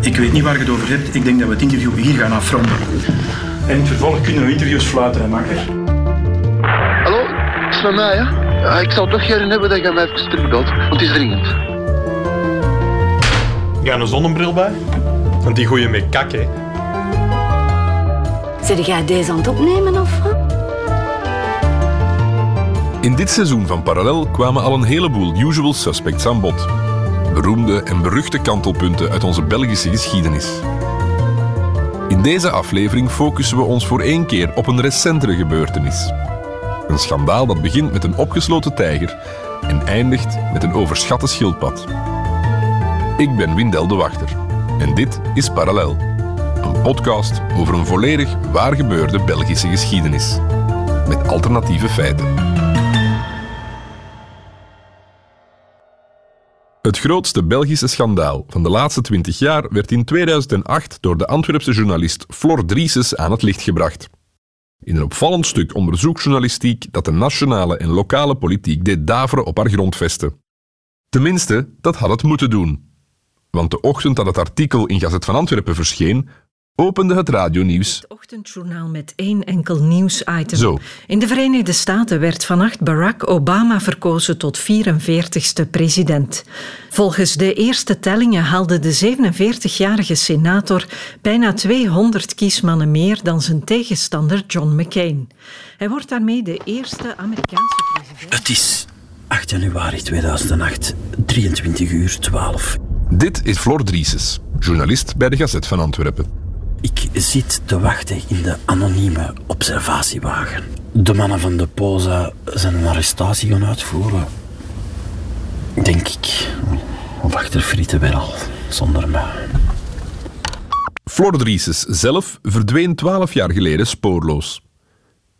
Ik weet niet waar je het over hebt. Ik denk dat we het interview hier gaan afronden. En in het vervolg kunnen we interviews fluiten, hè, makker. Hallo, het is van mij, hè? Ja, ik zou toch geen hebben dat je mij even terugbelt, want het is dringend. Ga een zonnebril bij? Want die gooi je met kak, hè. Zit jij deze aan het opnemen of? In dit seizoen van Parallel kwamen al een heleboel usual suspects aan bod. Beroemde en beruchte kantelpunten uit onze Belgische geschiedenis. In deze aflevering focussen we ons voor één keer op een recentere gebeurtenis. Een schandaal dat begint met een opgesloten tijger en eindigt met een overschatte schildpad. Ik ben Windel de Wachter en dit is Parallel. Een podcast over een volledig waar gebeurde Belgische geschiedenis. Met alternatieve feiten. Het grootste Belgische schandaal van de laatste twintig jaar werd in 2008 door de Antwerpse journalist Flor Drieses aan het licht gebracht. In een opvallend stuk onderzoeksjournalistiek dat de nationale en lokale politiek deed daveren op haar grondvesten. Tenminste, dat had het moeten doen. Want de ochtend dat het artikel in Gazet van Antwerpen verscheen, opende het radionieuws. Het ochtendjournaal met één enkel nieuwsitem. Zo. In de Verenigde Staten werd vannacht Barack Obama verkozen tot 44ste president. Volgens de eerste tellingen haalde de 47-jarige senator bijna 200 kiesmannen meer dan zijn tegenstander John McCain. Hij wordt daarmee de eerste Amerikaanse president. Het is 8 januari 2008, 23 uur 12. Dit is Flor Drieses, journalist bij de Gazet van Antwerpen. Ik zit te wachten in de anonieme observatiewagen. De mannen van de POSA zijn een arrestatie gaan uitvoeren. Denk ik. Of achter frieten weer al, zonder mij. Flor Drieses zelf verdween twaalf jaar geleden spoorloos.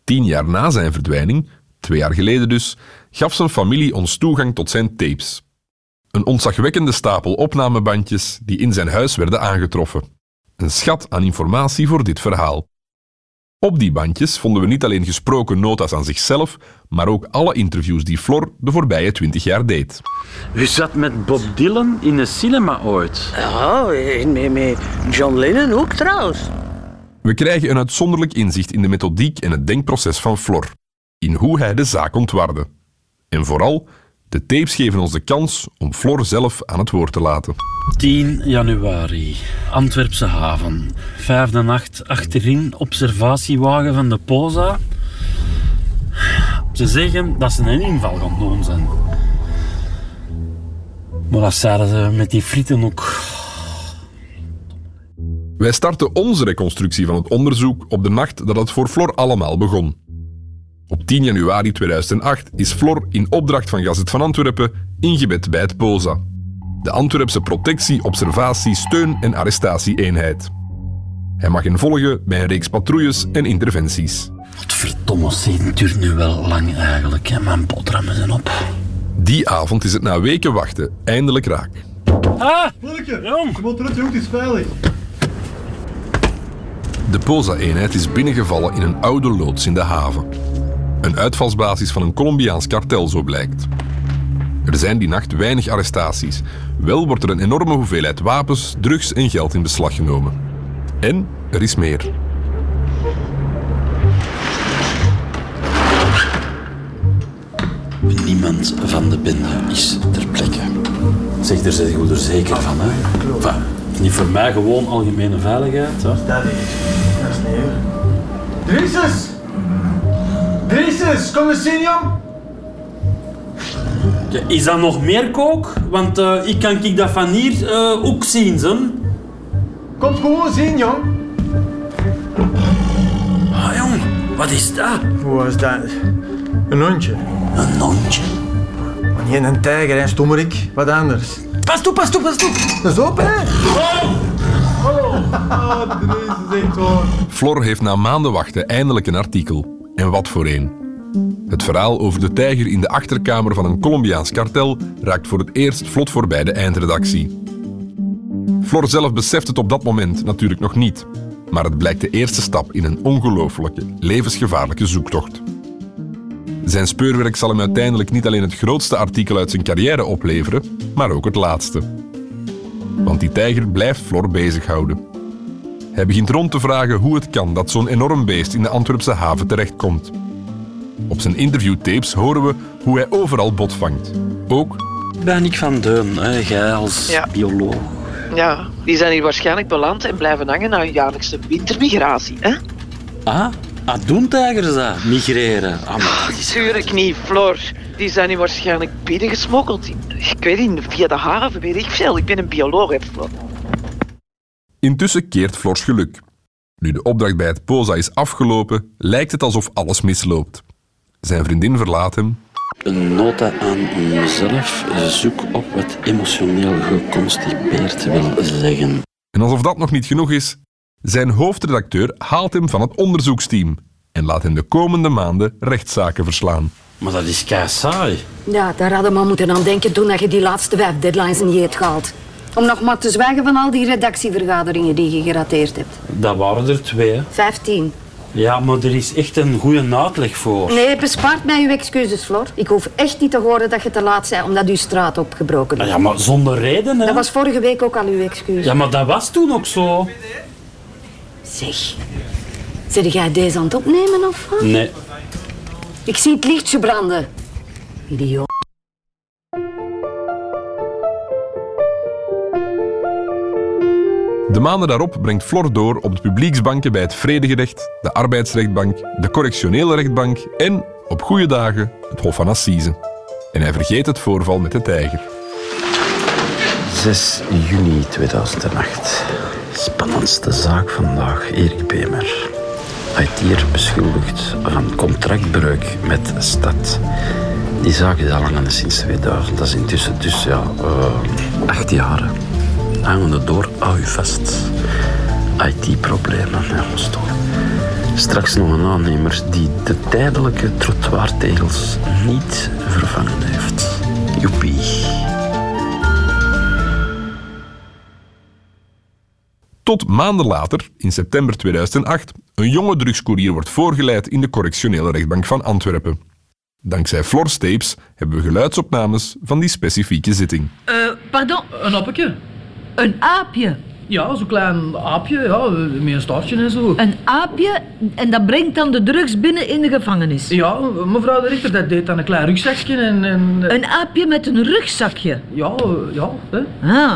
Tien jaar na zijn verdwijning, twee jaar geleden dus, gaf zijn familie ons toegang tot zijn tapes. Een ontzagwekkende stapel opnamebandjes die in zijn huis werden aangetroffen. Een schat aan informatie voor dit verhaal. Op die bandjes vonden we niet alleen gesproken nota's aan zichzelf, maar ook alle interviews die Flor de voorbije twintig jaar deed. U zat met Bob Dylan in een cinema ooit. Ja, en met, met John Lennon ook trouwens. We krijgen een uitzonderlijk inzicht in de methodiek en het denkproces van Flor, in hoe hij de zaak ontwarde. En vooral, de tapes geven ons de kans om Flor zelf aan het woord te laten. 10 januari, Antwerpse haven. Vijfde nacht achterin, observatiewagen van de POSA. Ze zeggen dat ze een inval gaan doen zijn. Maar dat zeiden ze met die frieten ook. Wij starten onze reconstructie van het onderzoek op de nacht dat het voor Flor allemaal begon. Op 10 januari 2008 is Flor in opdracht van Gazet van Antwerpen ingebed bij het POSA. De Antwerpse protectie, observatie, steun en arrestatieeenheid. Hij mag hen volgen bij een reeks patrouilles en interventies. Wat verdomme, het duurt nu wel lang eigenlijk. Hè? Mijn boterhammen zijn op. Die avond is het na weken wachten eindelijk raak. Ah! Jong, kom terug, jong, het is veilig. De POSA-eenheid is binnengevallen in een oude loods in de haven. Een uitvalsbasis van een Colombiaans kartel, zo blijkt. Er zijn die nacht weinig arrestaties. Wel wordt er een enorme hoeveelheid wapens, drugs en geld in beslag genomen. En er is meer. Niemand van de bende is ter plekke. Zeg, daar zijn je er zeker van, hè? Enfin, niet voor mij gewoon algemene veiligheid. Hè? Dat is, dat is niet Drisus! Drisus, kom eens zien, jong! Ja, is dat nog meer kook? Want eh, ik kan ik dat van hier eh, ook zien, ze. Kom gewoon zien, jong! Ah, jong, wat is dat? Hoe is dat? Een hondje. Een hondje. Maar niet een tijger, hè, stommerik. Wat anders. Pas toe, pas toe, pas toe. Dat is open, hè? Hallo! Ah, Drisus, echt hoor. Flor heeft na maanden wachten eindelijk een artikel. En wat voor een. Het verhaal over de tijger in de achterkamer van een Colombiaans kartel raakt voor het eerst vlot voorbij de eindredactie. Flor zelf beseft het op dat moment natuurlijk nog niet, maar het blijkt de eerste stap in een ongelooflijke, levensgevaarlijke zoektocht. Zijn speurwerk zal hem uiteindelijk niet alleen het grootste artikel uit zijn carrière opleveren, maar ook het laatste. Want die tijger blijft Flor bezighouden. Hij begint rond te vragen hoe het kan dat zo'n enorm beest in de Antwerpse haven terechtkomt. Op zijn interviewtapes horen we hoe hij overal bot vangt. Ook Ben ik van Deun, hè, jij als Ja. bioloog. Ja, die zijn hier waarschijnlijk beland en blijven hangen na hun jaarlijkse wintermigratie. Hè? Ah, ah doen tijgers dat? Migreren. Ah, maar. Tuurlijk niet, Floor. Die zijn hier waarschijnlijk binnengesmokkeld. Ik weet niet, via de haven, weet ik veel. Ik ben een bioloog, hè, Floor. Intussen keert Flors geluk. Nu de opdracht bij het POSA is afgelopen, lijkt het alsof alles misloopt. Zijn vriendin verlaat hem Een nota aan mezelf. Zoek op wat emotioneel geconstipeerd wil zeggen. en alsof dat nog niet genoeg is, zijn hoofdredacteur haalt hem van het onderzoeksteam en laat hem de komende maanden rechtszaken verslaan. Maar dat is kei saai. Ja, daar hadden we maar moeten aan denken toen dat je die laatste vijf deadlines niet hebt gehaald. Om nog maar te zwijgen van al die redactievergaderingen die je gerateerd hebt. Dat waren er twee. hè. Vijftien. Ja, maar er is echt een goede uitleg voor. Nee, bespaart mij uw excuses, Flor. Ik hoef echt niet te horen dat je te laat bent omdat uw straat opgebroken Ah is. Ja, maar zonder reden, hè? Dat was vorige week ook al uw excuus. Ja, maar dat was toen ook zo. Zeg, zit jij deze aan het opnemen of wat? Nee. Ik zie het lichtje branden. Idioot. De maanden daarop brengt Flor door op de publieksbanken bij het Vredegerecht, de Arbeidsrechtbank, de Correctionele Rechtbank en, op goede dagen, het Hof van Assise. En hij vergeet het voorval met de tijger. 6 juni 2008. Spannendste zaak vandaag. Erik Bemer. IT'er beschuldigd van contractbreuk met Stad. Die zaak is al langer sinds 2000. Dat is intussen dus ja, eh, acht jaar. Hangende door, hou je vast. IT-problemen, ja, ons toch. Straks nog een aannemer die de tijdelijke trottoirtegels niet vervangen heeft. Joepie. Tot maanden later, in september 2008, een jonge drugscourier wordt voorgeleid in de correctionele rechtbank van Antwerpen. Dankzij Flor's tapes hebben we geluidsopnames van die specifieke zitting. Eh, pardon, Een appetje. Een aapje. Ja, zo'n klein aapje, ja, met een staartje en zo. Een aapje en dat brengt dan de drugs binnen in de gevangenis. Ja, mevrouw de rechter, dat deed dan een klein rugzakje en... en Een aapje met een rugzakje. Ja, eh, ja, hè. Ah.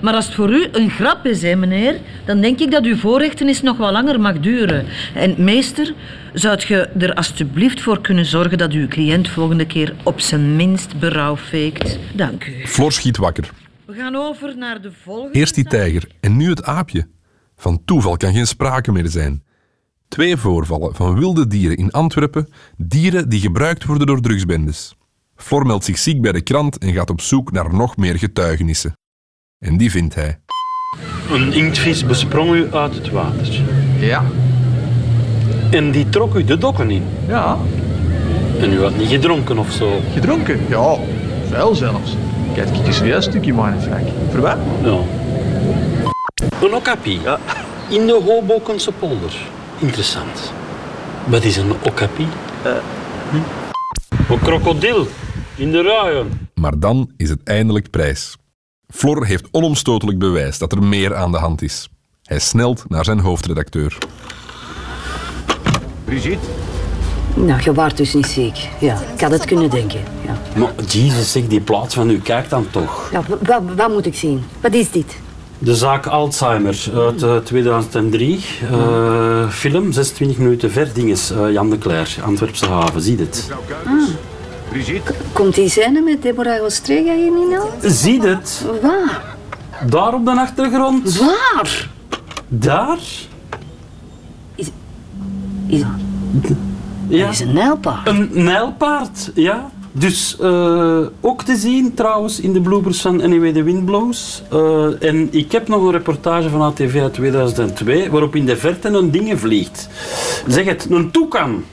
Maar als het voor u een grap is, hè, meneer, dan denk ik dat uw voorrechtenis nog wel langer mag duren. En meester, zou je er alstublieft voor kunnen zorgen dat uw cliënt volgende keer op zijn minst berouw faakt? Dank u. Flor schiet wakker. We gaan over naar de volgende. Eerst die tijger en nu het aapje. Van toeval kan geen sprake meer zijn. Twee voorvallen van wilde dieren in Antwerpen, dieren die gebruikt worden door drugsbendes. Flor meldt zich ziek bij de krant en gaat op zoek naar nog meer getuigenissen. En die vindt hij. Een inktvis besprong u uit het water. Ja. En die trok u de dokken in. Ja. En u had niet gedronken of zo. Gedronken? Ja, veel zelfs. Kijk, ik een serieus stukje wijn, Frank. Voor wat? Ja. Een okapi. Ja. In de Hobokense polder. Interessant. Wat is een okapi? Hm? Een krokodil. In de ruien. Maar dan is het eindelijk prijs. Flor heeft onomstotelijk bewijs dat er meer aan de hand is. Hij snelt naar zijn hoofdredacteur. Brigitte? Nou, je waart dus niet ziek. Ja, ik had het kunnen denken. Ja. Maar Jesus, zeg, die plaats van u, kijk dan toch. Ja, wa- wa- wat moet ik zien? Wat is dit? De zaak Alzheimer uit eh, 2003. Eh, film, 26 minuten ver. Dinges, eh, Jan de Cler, Antwerpse haven. Zie het. Brigitte? Komt die scène met Deborah Ostrega hier niet al? Zie het. Waar? Daar op de achtergrond. Waar? Daar. Is, Ja. is een nijlpaard. Een nijlpaard, ja. Dus eh, ook te zien trouwens in de bloopers van Anyway the Wind Blows. Eh, en ik heb nog een reportage van ATV uit 2002 waarop in de verte een ding vliegt. Zeg het, een toekan.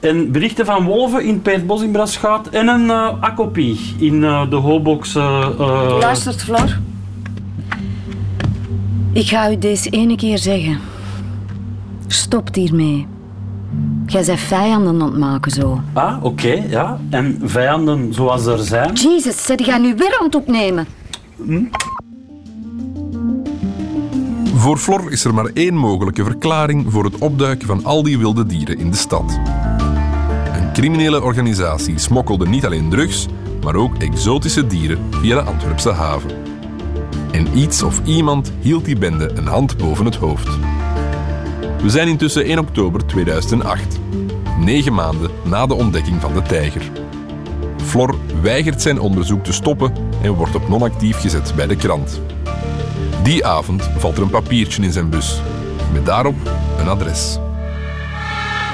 En berichten van wolven in Peerbos in Braschaat en een eh akopie in de Hobox. Luistert, Flor. Ik ga u deze ene keer zeggen. Stop hiermee. Jij bent vijanden aan het maken zo. Ah, oké, ja. En vijanden zoals er zijn. Jezus, zet jij nu weer aan het opnemen? Voor Flor is er maar één mogelijke verklaring voor het opduiken van al die wilde dieren in de stad. Een criminele organisatie smokkelde niet alleen drugs, maar ook exotische dieren via de Antwerpse haven. En iets of iemand hield die bende een hand boven het hoofd. We zijn intussen 1 oktober 2008, negen maanden na de ontdekking van de tijger. Flor weigert zijn onderzoek te stoppen en wordt op non-actief gezet bij de krant. Die avond valt er een papiertje in zijn bus, met daarop een adres.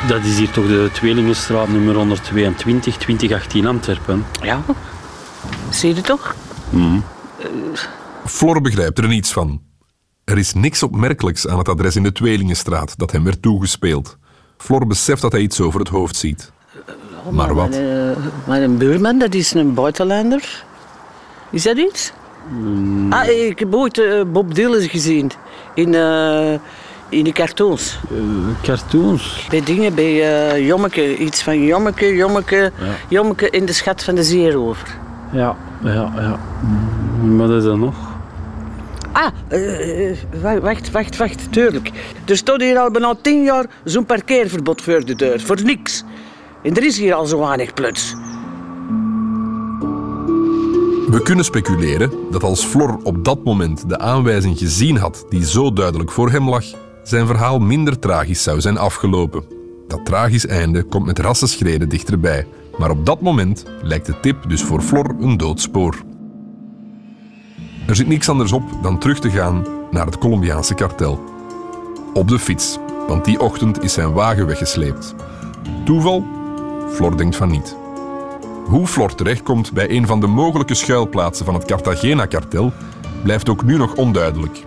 Dat is hier toch de Tweelingenstraat nummer 122, 2018 Antwerpen. Ja, zie je toch? Mm. Flor begrijpt er niets van. Er is niks opmerkelijks aan het adres in de Tweelingenstraat dat hem werd toegespeeld. Flor beseft dat hij iets over het hoofd ziet. Maar wat? Mijn, eh, mijn buurman, dat is een buitenlander. Is dat iets? Mm. Ah, ik heb ooit eh, Bob Dylan gezien. In, eh, in de cartoons. cartoons? Bij dingen, bij eh Jommeke. Iets van Jommeke, Jommeke, Jommeke in de schat van de zeerover. Ja, ja, ja. Mm, Wat is dat nog? Ah, eh, eh, wacht, wacht, wacht, tuurlijk. Er stond hier al bijna tien jaar zo'n parkeerverbod voor de deur. Voor niks. En er is hier al zo weinig plots. We kunnen speculeren dat als Flor op dat moment de aanwijzing gezien had die zo duidelijk voor hem lag, zijn verhaal minder tragisch zou zijn afgelopen. Dat tragisch einde komt met rassenschreden dichterbij, maar op dat moment lijkt de tip dus voor Flor een doodspoor. Er zit niks anders op dan terug te gaan naar het Colombiaanse kartel. Op de fiets, want die ochtend is zijn wagen weggesleept. Toeval? Flor denkt van niet. Hoe Flor terechtkomt bij een van de mogelijke schuilplaatsen van het Cartagena-kartel blijft ook nu nog onduidelijk.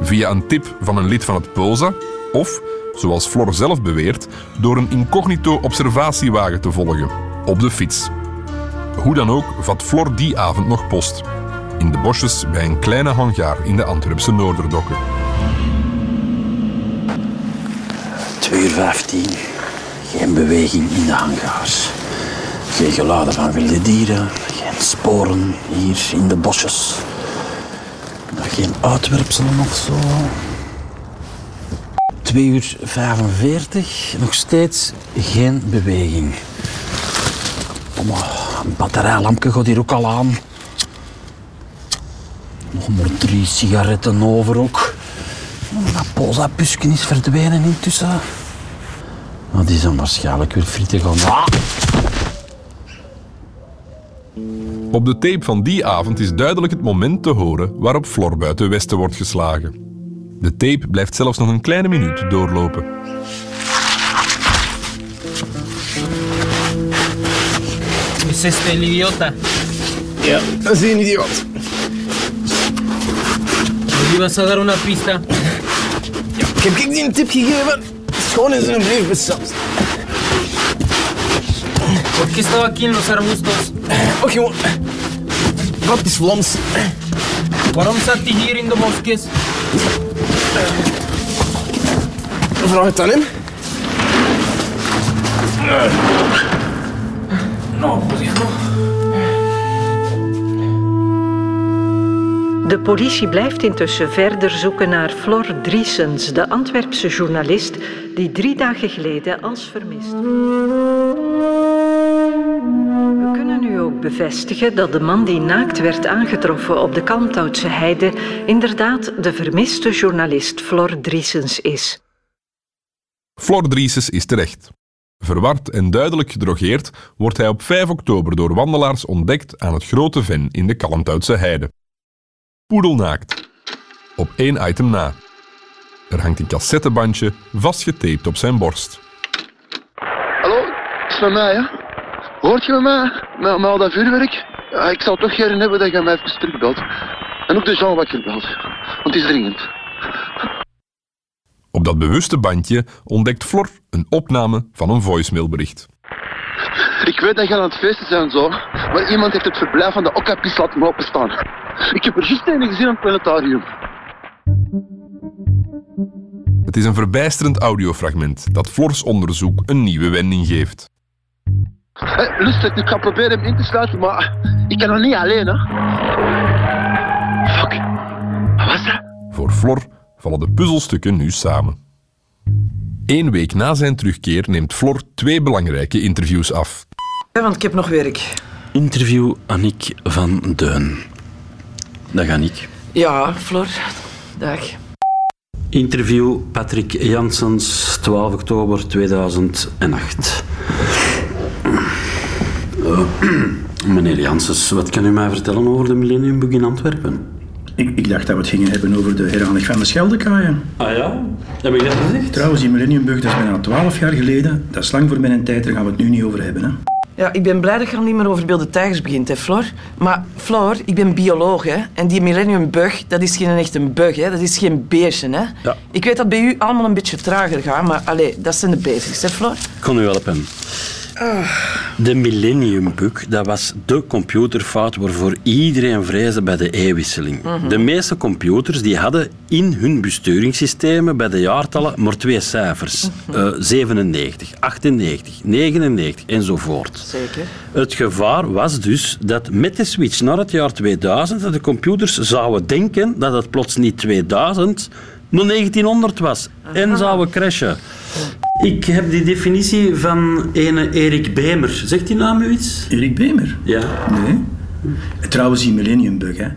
Via een tip van een lid van het POSA of, zoals Flor zelf beweert, door een incognito observatiewagen te volgen, op de fiets. Hoe dan ook vat Flor die avond nog post. In de bosjes bij een kleine hangaar in de Antwerpse Noorderdokken. 2 uur 15. Geen beweging in de hangars. Geen geluiden van wilde dieren. Geen sporen hier in de bosjes. Geen uitwerpselen of zo. 2 uur 45. Nog steeds geen beweging. Domme, een batterijlampje gaat hier ook al aan. Nog maar drie sigaretten over ook. Dat posa-pusken is verdwenen intussen. Maar die zijn waarschijnlijk weer frieten gaan. Ah! Op de tape van die avond is duidelijk het moment te horen waarop Flor buiten Westen wordt geslagen. De tape blijft zelfs nog een kleine minuut doorlopen. ¿Es este el idiota? Ja, dat is een idioot. ¿Le ibas a dar una pista? In brief. ¿Por qué estaba aquí en los arbustos? Och gewoon... Wat is Vlaams? Waarom zat hij hier in de bosjes? Vraag het aan hem. No, pues ya no. De politie blijft intussen verder zoeken naar Flor Driesens, de Antwerpse journalist die drie dagen geleden als vermist. We kunnen nu ook bevestigen dat de man die naakt werd aangetroffen op de Kalmthoutse heide inderdaad de vermiste journalist Flor Driesens is. Flor Drieses is terecht. Verward en duidelijk gedrogeerd wordt hij op 5 oktober door wandelaars ontdekt aan het Grote Ven in de Kalmthoutse heide. Poedelnaakt. Op één item na. Er hangt een cassettebandje vastgetaped op zijn borst. Hallo, is het met mij, hè? Hoort je met mij? Met, met al dat vuurwerk? Ja, ik zou toch gerne hebben dat je mij even terugbelt. En ook de Jean wakker belt. Want het is dringend. Op dat bewuste bandje ontdekt Flor een opname van een voicemailbericht. Ik weet dat je aan het feesten zijn zo, maar iemand heeft het verblijf van de Okkapis laten openstaan. Ik heb er juist een gezien aan het planetarium. Het is een verbijsterend audiofragment dat Flors onderzoek een nieuwe wending geeft. Hé, lustig, ik ga proberen hem in te sluiten, maar ik kan nog niet alleen, hè. Fuck. Wat was dat? Voor Flor vallen de puzzelstukken nu samen. Eén week na zijn terugkeer neemt Flor twee belangrijke interviews af. Ja, want ik heb nog werk. Interview Annick van Deun. Dag Annick. Ja, Flor. Dag. Interview Patrick Janssens, 12 oktober 2008. Eh, meneer Janssens, wat kan u mij vertellen over de Millenniumbug in Antwerpen? Ik, ik dacht dat we het gingen hebben over de heranig van de Scheldekaaien. Ah ja? Heb ik dat gezegd? Trouwens, die Millenniumbug, dat is bijna 12 jaar geleden. Dat is lang voor mijn tijd, daar gaan we het nu niet over hebben. Hè. Ja, ik ben blij dat je al niet meer over wilde tijgers begint, hè, Flor. Maar Flor, ik ben bioloog, hè. En die Millennium Bug, dat is geen echte bug, hè. Dat is geen beestje, hè. Ja. Ik weet dat bij u allemaal een beetje trager gaat, maar allee, dat zijn de basics, hè, Flor? Ik kon u helpen. De Millennium Bug, dat was de computerfout waarvoor iedereen vreesde bij de e-wisseling. Mhm. De meeste computers die hadden in hun besturingssystemen bij de jaartallen maar twee cijfers. Eh, 97, 98, 99 enzovoort. Zeker. Het gevaar was dus dat met de switch naar het jaar 2000 dat de computers zouden denken dat het plots niet 2000, maar 1900 was. En zouden crashen. Ik heb die definitie van ene Erik Bemer. Zegt die naam u iets? Erik Bemer? Ja. Nee. Trouwens, die Millenniumbug, hè,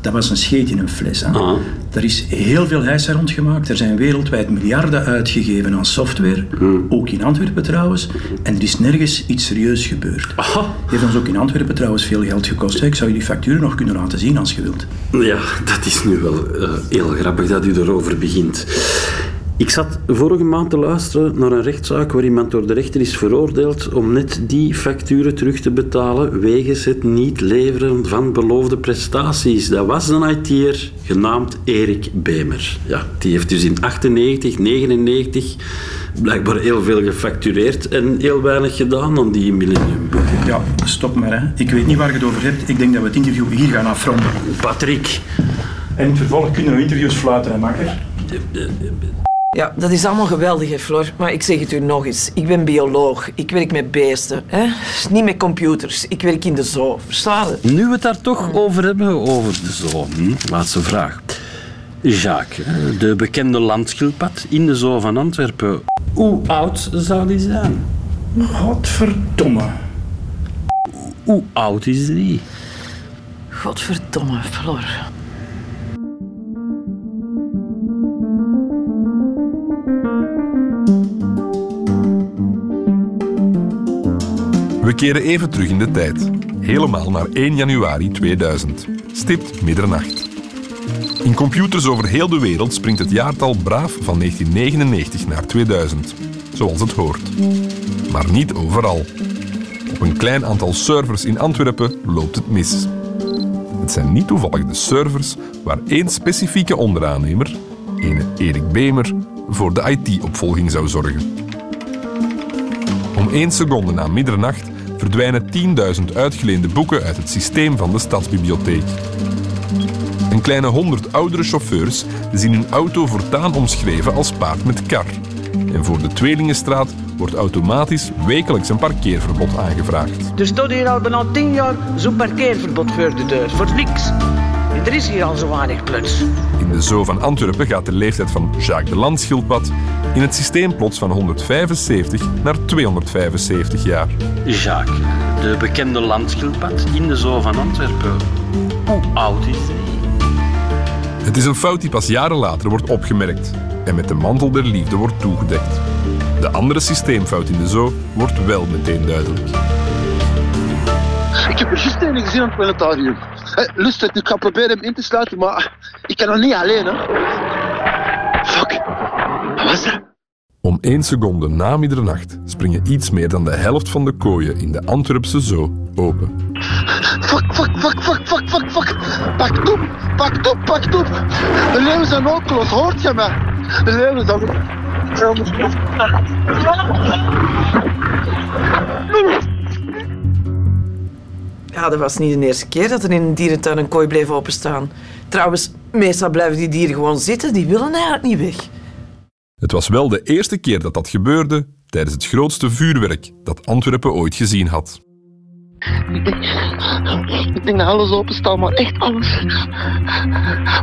dat was een scheet in een fles. Hè. Ah. Er is heel veel heisa rondgemaakt. Er zijn wereldwijd miljarden uitgegeven aan software. Hmm. Ook in Antwerpen trouwens. En er is nergens iets serieus gebeurd. Het heeft ons ook in Antwerpen trouwens veel geld gekost. Hè. Ik zou je die facturen nog kunnen laten zien als je wilt. Ja, dat is nu wel eh, heel grappig dat u erover begint. Ik zat vorige maand te luisteren naar een rechtszaak waar iemand door de rechter is veroordeeld om net die facturen terug te betalen wegens het niet leveren van beloofde prestaties. Dat was een IT'er genaamd Erik Bemer. Ja, die heeft dus in 98, 99 blijkbaar heel veel gefactureerd en heel weinig gedaan aan die millennium. Ja, stop maar. Hè. Ik weet niet waar je het over hebt. Ik denk dat we het interview hier gaan afronden. Patrick. En in het vervolg kunnen we interviews fluiten, hè, makker? Ja, dat is allemaal geweldig, hè, Flor. Maar ik zeg het u nog eens. Ik ben bioloog. Ik werk met beesten. Hè? Niet met computers. Ik werk in de zoo. Verstaan? Nu we het daar toch over hebben, over de zoo. Hm? Laatste vraag. Jacques, de bekende landschildpad in de zoo van Antwerpen. Hoe oud zou die zijn? Godverdomme. Hoe oud is die? Godverdomme, Flor. We keren even terug in de tijd. Helemaal naar 1 januari 2000. Stipt middernacht. In computers over heel de wereld springt het jaartal braaf van 1999 naar 2000. Zoals het hoort. Maar niet overal. Op een klein aantal servers in Antwerpen loopt het mis. Het zijn niet toevallig de servers waar één specifieke onderaannemer, ene Erik Bemer, voor de IT-opvolging zou zorgen. Om één seconde na middernacht verdwijnen 10.000 uitgeleende boeken uit het systeem van de stadsbibliotheek. Een kleine honderd oudere chauffeurs zien hun auto voortaan omschreven als paard met kar. En voor de Tweelingenstraat wordt automatisch wekelijks een parkeerverbod aangevraagd. Er staat hier al bijna tien jaar zo'n parkeerverbod voor de deur. Voor niks. Er is hier al zo weinig plots. In de Zoo van Antwerpen gaat de leeftijd van Jacques de Landschildpad in het systeem plots van 175 naar 275 jaar. Jacques, de bekende landschildpad in de zoo van Antwerpen. Hoe oud is die? Het is een fout die pas jaren later wordt opgemerkt en met de mantel der liefde wordt toegedekt. De andere systeemfout in de zoo wordt wel meteen duidelijk. Ik heb er juist een gezien aan het planetarium. Hey, lustig, ik ga proberen hem in te sluiten, maar ik kan nog niet alleen, hè. Fuck. Wat was dat? Om één seconde na middernacht springen iets meer dan de helft van de kooien in de Antwerpse zoo open. Fuck, fuck, fuck, fuck, fuck, fuck, fuck. Pak toe, pak toe, pak toe. De leeuwen zijn ook los, hoort je me? De leeuwen zijn... Ja, dat was niet de eerste keer dat er in een dierentuin een kooi bleef openstaan. Trouwens, meestal blijven die dieren gewoon zitten. Die willen eigenlijk niet weg. Het was wel de eerste keer dat dat gebeurde tijdens het grootste vuurwerk dat Antwerpen ooit gezien had. Ik denk, ik denk dat alles open staat, maar echt alles.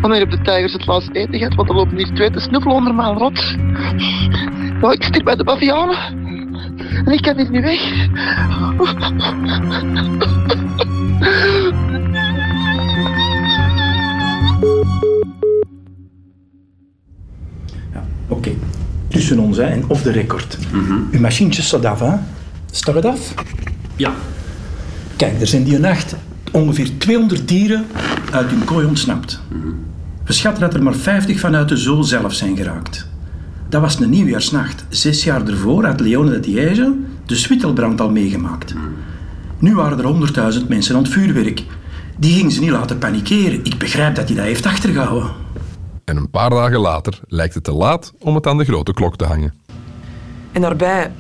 Wanneer hebben de tijgers het laatst eten gehad? Want er lopen hier twee te snuffelen onder mijn rot. Nou, ik zit bij de bavianen. En ik kan hier niet weg. Oké, tussen ons hè, en off the record. Uw machientje staat af, hè? Staat het af? Ja. Kijk, er zijn die nacht ongeveer 200 dieren uit hun kooi ontsnapt. We schatten dat er maar 50 vanuit de zoo zelf zijn geraakt. Dat was een nieuwjaarsnacht. Zes jaar ervoor had Leone de Diege de Zwittelbrand al meegemaakt. Nu waren er 100.000 mensen aan het vuurwerk. Die gingen ze niet laten panikeren. Ik begrijp dat hij dat heeft achtergehouden. En een paar dagen later lijkt het te laat om het aan de grote klok te hangen. En daarbij,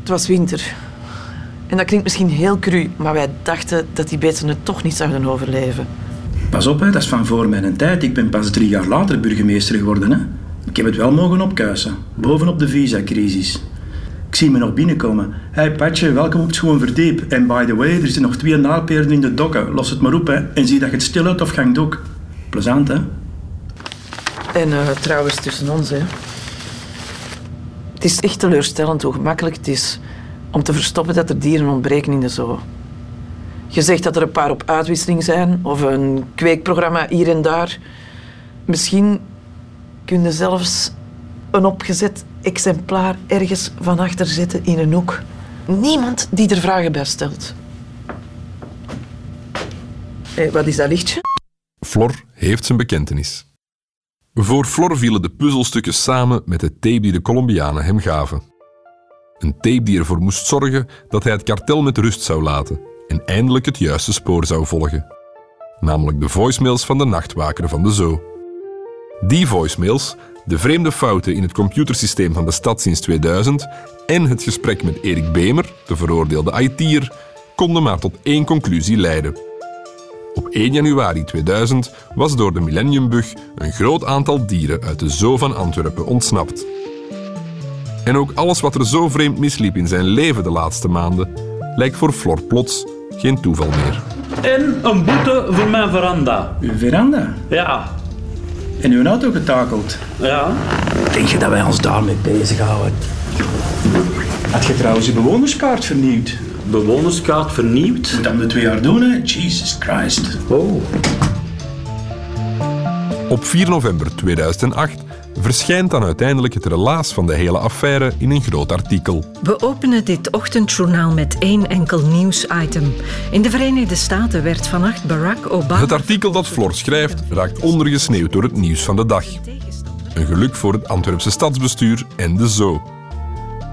het was winter. En dat klinkt misschien heel cru, maar wij dachten dat die beesten het toch niet zouden overleven. Pas op, hè, dat is van voor mijn tijd. Ik ben pas drie jaar later burgemeester geworden. Hè. Ik heb het wel mogen opkuisen, bovenop de visacrisis. Ik zie me nog binnenkomen. Hey Patje, welkom op het. En by the way, er zijn nog twee naalperen in de dokken. Los het maar op hè. en zie dat je het stil houdt of gang ook. Plezant, hè? En eh, trouwens, tussen ons, hè. Het is echt teleurstellend hoe gemakkelijk het is om te verstoppen dat er dieren ontbreken in de zoo. Je zegt dat er een paar op uitwisseling zijn, of een kweekprogramma hier en daar. Misschien kun zelfs een opgezet exemplaar ergens van achter zetten in een hoek. Niemand die er vragen bij stelt. Hé, wat is dat lichtje? Flor heeft zijn bekentenis. Voor Flor vielen de puzzelstukken samen met de tape die de Colombianen hem gaven. Een tape die ervoor moest zorgen dat hij het kartel met rust zou laten en eindelijk het juiste spoor zou volgen. Namelijk de voicemails van de nachtwaker van de zoo. Die voicemails, de vreemde fouten in het computersysteem van de stad sinds 2000 en het gesprek met Erik Bemer, de veroordeelde IT'er, konden maar tot één conclusie leiden. Op 1 januari 2000 was door de Millenniumbug een groot aantal dieren uit de zoo van Antwerpen ontsnapt. En ook alles wat er zo vreemd misliep in zijn leven de laatste maanden, lijkt voor Flor plots geen toeval meer. En een boete voor mijn veranda. Uw veranda? Ja. En uw auto getakeld? Ja. Denk je dat wij ons daarmee bezighouden? Had je trouwens je bewonerskaart vernieuwd? Bewonerskaart vernieuwd? Moet dat de twee jaar doen, hè? Jesus Christ. Oh. Op 4 november 2008 verschijnt dan uiteindelijk het relaas van de hele affaire in een groot artikel. We openen dit ochtendjournaal met één enkel nieuwsitem. In de Verenigde Staten werd vannacht Barack Obama... Het artikel dat Flor schrijft raakt ondergesneeuwd door het nieuws van de dag. Een geluk voor het Antwerpse stadsbestuur en de zoo.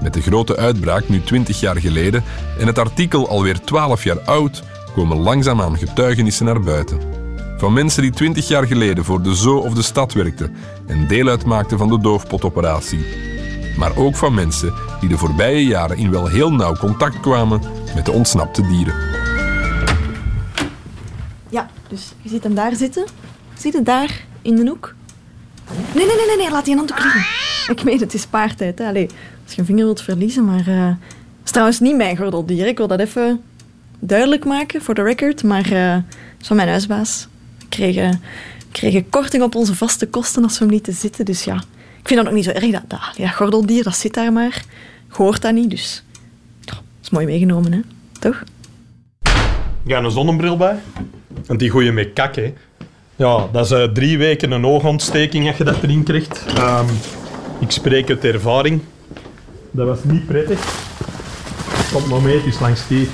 Met de grote uitbraak nu 20 jaar geleden en het artikel alweer 12 jaar oud, komen langzaamaan getuigenissen naar buiten. Van mensen die 20 jaar geleden voor de zoo of de stad werkten en deel uitmaakten van de doofpotoperatie. Maar ook van mensen die de voorbije jaren in wel heel nauw contact kwamen met de ontsnapte dieren. Ja, dus je ziet hem daar zitten. Zie je daar in de hoek? Nee, nee, nee, nee, nee laat die hand ook liggen. Ik meen, het is paartijd. Als je een vinger wilt verliezen, maar... eh het is trouwens niet mijn gordeldier. Ik wil dat even duidelijk maken, voor de record. Maar het is van mijn huisbaas. Kregen, kregen korting op onze vaste kosten als we hem lieten zitten. Dus ja, ik vind dat ook niet zo erg. Dat, dat, gordeldier, dat zit daar maar. Hoort dat niet, dus... ja, dat is mooi meegenomen, hè. Toch? Ga een zonnebril bij. Want die gooi je met kak, hè. Ja, dat is eh, drie weken een oogontsteking als je dat erin krijgt. Ehm, ik spreek uit ervaring. Dat was niet prettig. Komt maar mee, het is langs die.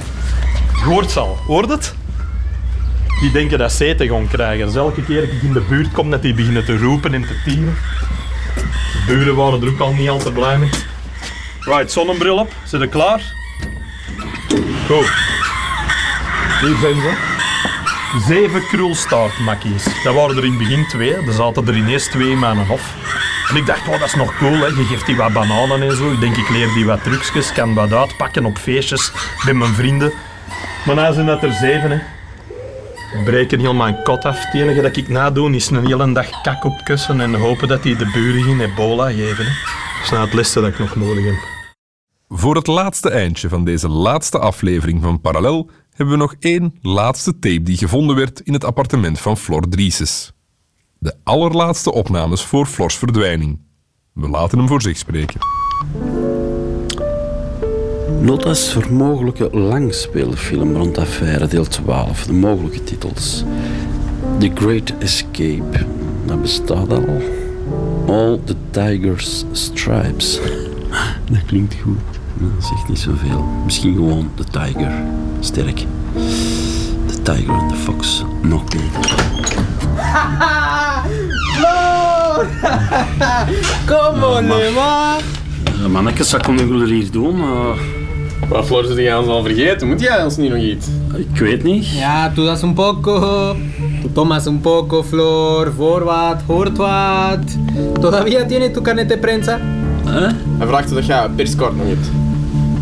Je hoort ze al, hoort het? Die denken dat ze eten gaan krijgen. Dus elke keer dat ik in de buurt kom, dat die beginnen te roepen en te tieren. De buren waren er ook al niet al te blij mee. Right, zonnebril op. Zit er klaar? Goed. Hier zijn ze. Zeven krulstaartmakkies. Dat waren er in het begin twee. Er zaten er ineens twee in mijn hof. En ik dacht, oh, dat is nog cool. Hè. Je geeft die wat bananen en zo. Ik denk, ik leer die wat trucjes. Kan wat uitpakken op feestjes met mijn vrienden. Maar nu zijn dat er zeven. Hè. Breken heel mijn kot af. Het enige dat ik nadoe is een hele dag kak op kussen en hopen dat die de buren geen ebola geven. Dat is nou het liste dat ik nog nodig heb. Voor het laatste eindje van deze laatste aflevering van Parallel hebben we nog één laatste tape die gevonden werd in het appartement van Flor Drieses. De allerlaatste opnames voor Flors verdwijning. We laten hem voor zich spreken. Notas voor mogelijke langspeelfilm rond affaire deel 12. De mogelijke titels. The Great Escape. Dat bestaat al. All the Tiger's Stripes. Dat klinkt goed. Dat zegt niet zoveel. Misschien gewoon The Tiger. Sterk. The Tiger and the Fox. Nog beter. Flor! ¿Cómo le va? Uh, mannetjes, wat konden jullie hier doen? Wat Floor ze die ons al vergeten? Moet jij ons niet nog iets? ik weet niet. Ja, tú das un poco. Tú tomas un poco, Flor. Voor wat, hoort wat. ¿Todavía tiene tu carnet de prensa? Hè? Hij vraagt of dat jij een perskaart nog hebt.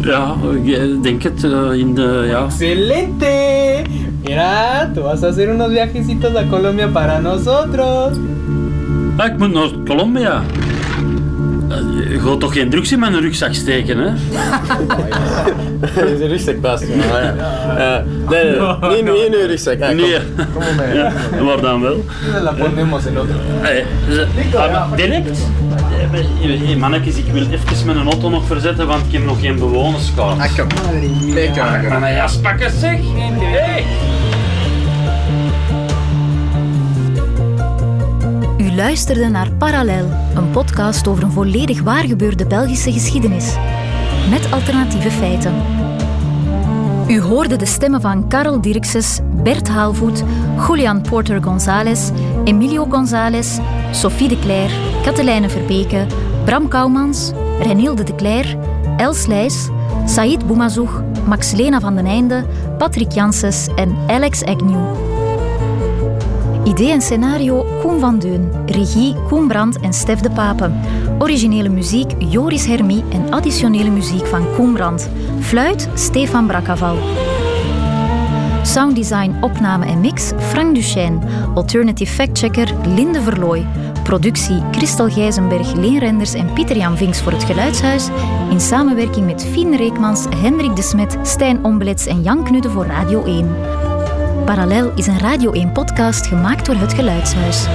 Ja, ik denk het. eh, in de, ja. ¡Excelente! Mira, tú vas a hacer unos viajecitos a Colombia para nosotros. Ah, ik moet naar Colombia. Eh, Je gaat toch geen drugs in mijn rugzak steken, hè? Dat is een rugzak best. Ja. Eh, nee, nee, nee, niet in uw rugzak. Ja, kom. Nee. Kom maar mee. Ja, maar dan wel. Ze- ah, direct? Mannetjes, ik wil even mijn auto nog verzetten, want ik heb nog geen bewonerskaart. Ah, kom. Wij jas pakken, zeg? Hey. Luisterde naar Parallel, een podcast over een volledig waargebeurde Belgische geschiedenis. Met alternatieve feiten. U hoorde de stemmen van Karel Dirkses, Bert Haalvoet, Julian Porter González, Emilio González, Sophie de Cler, Katelijne Verbeke, Bram Kouwmans, Renilde de Cler, Els Leijs, Boumazoug, Max Lena van den Einde, Patrick Janssens en Alex Agnew. Idee en scenario Koen van Deun. Regie Koen Brandt en Stef de Papen. Originele muziek Joris Hermie en additionele muziek van Koen Brandt. Fluit Stefan Brakaval. Sounddesign, opname en mix Frank Duchesne. Alternative factchecker Linde Verlooy. Productie Christel Gijzenberg, Leen Renders en Pieter-Jan Vinks voor het Geluidshuis. In samenwerking met Fien Reekmans, Hendrik de Smet, Stijn Ombelets en Jan Knudde voor Radio 1. Parallel is een Radio 1-podcast gemaakt door het Geluidshuis.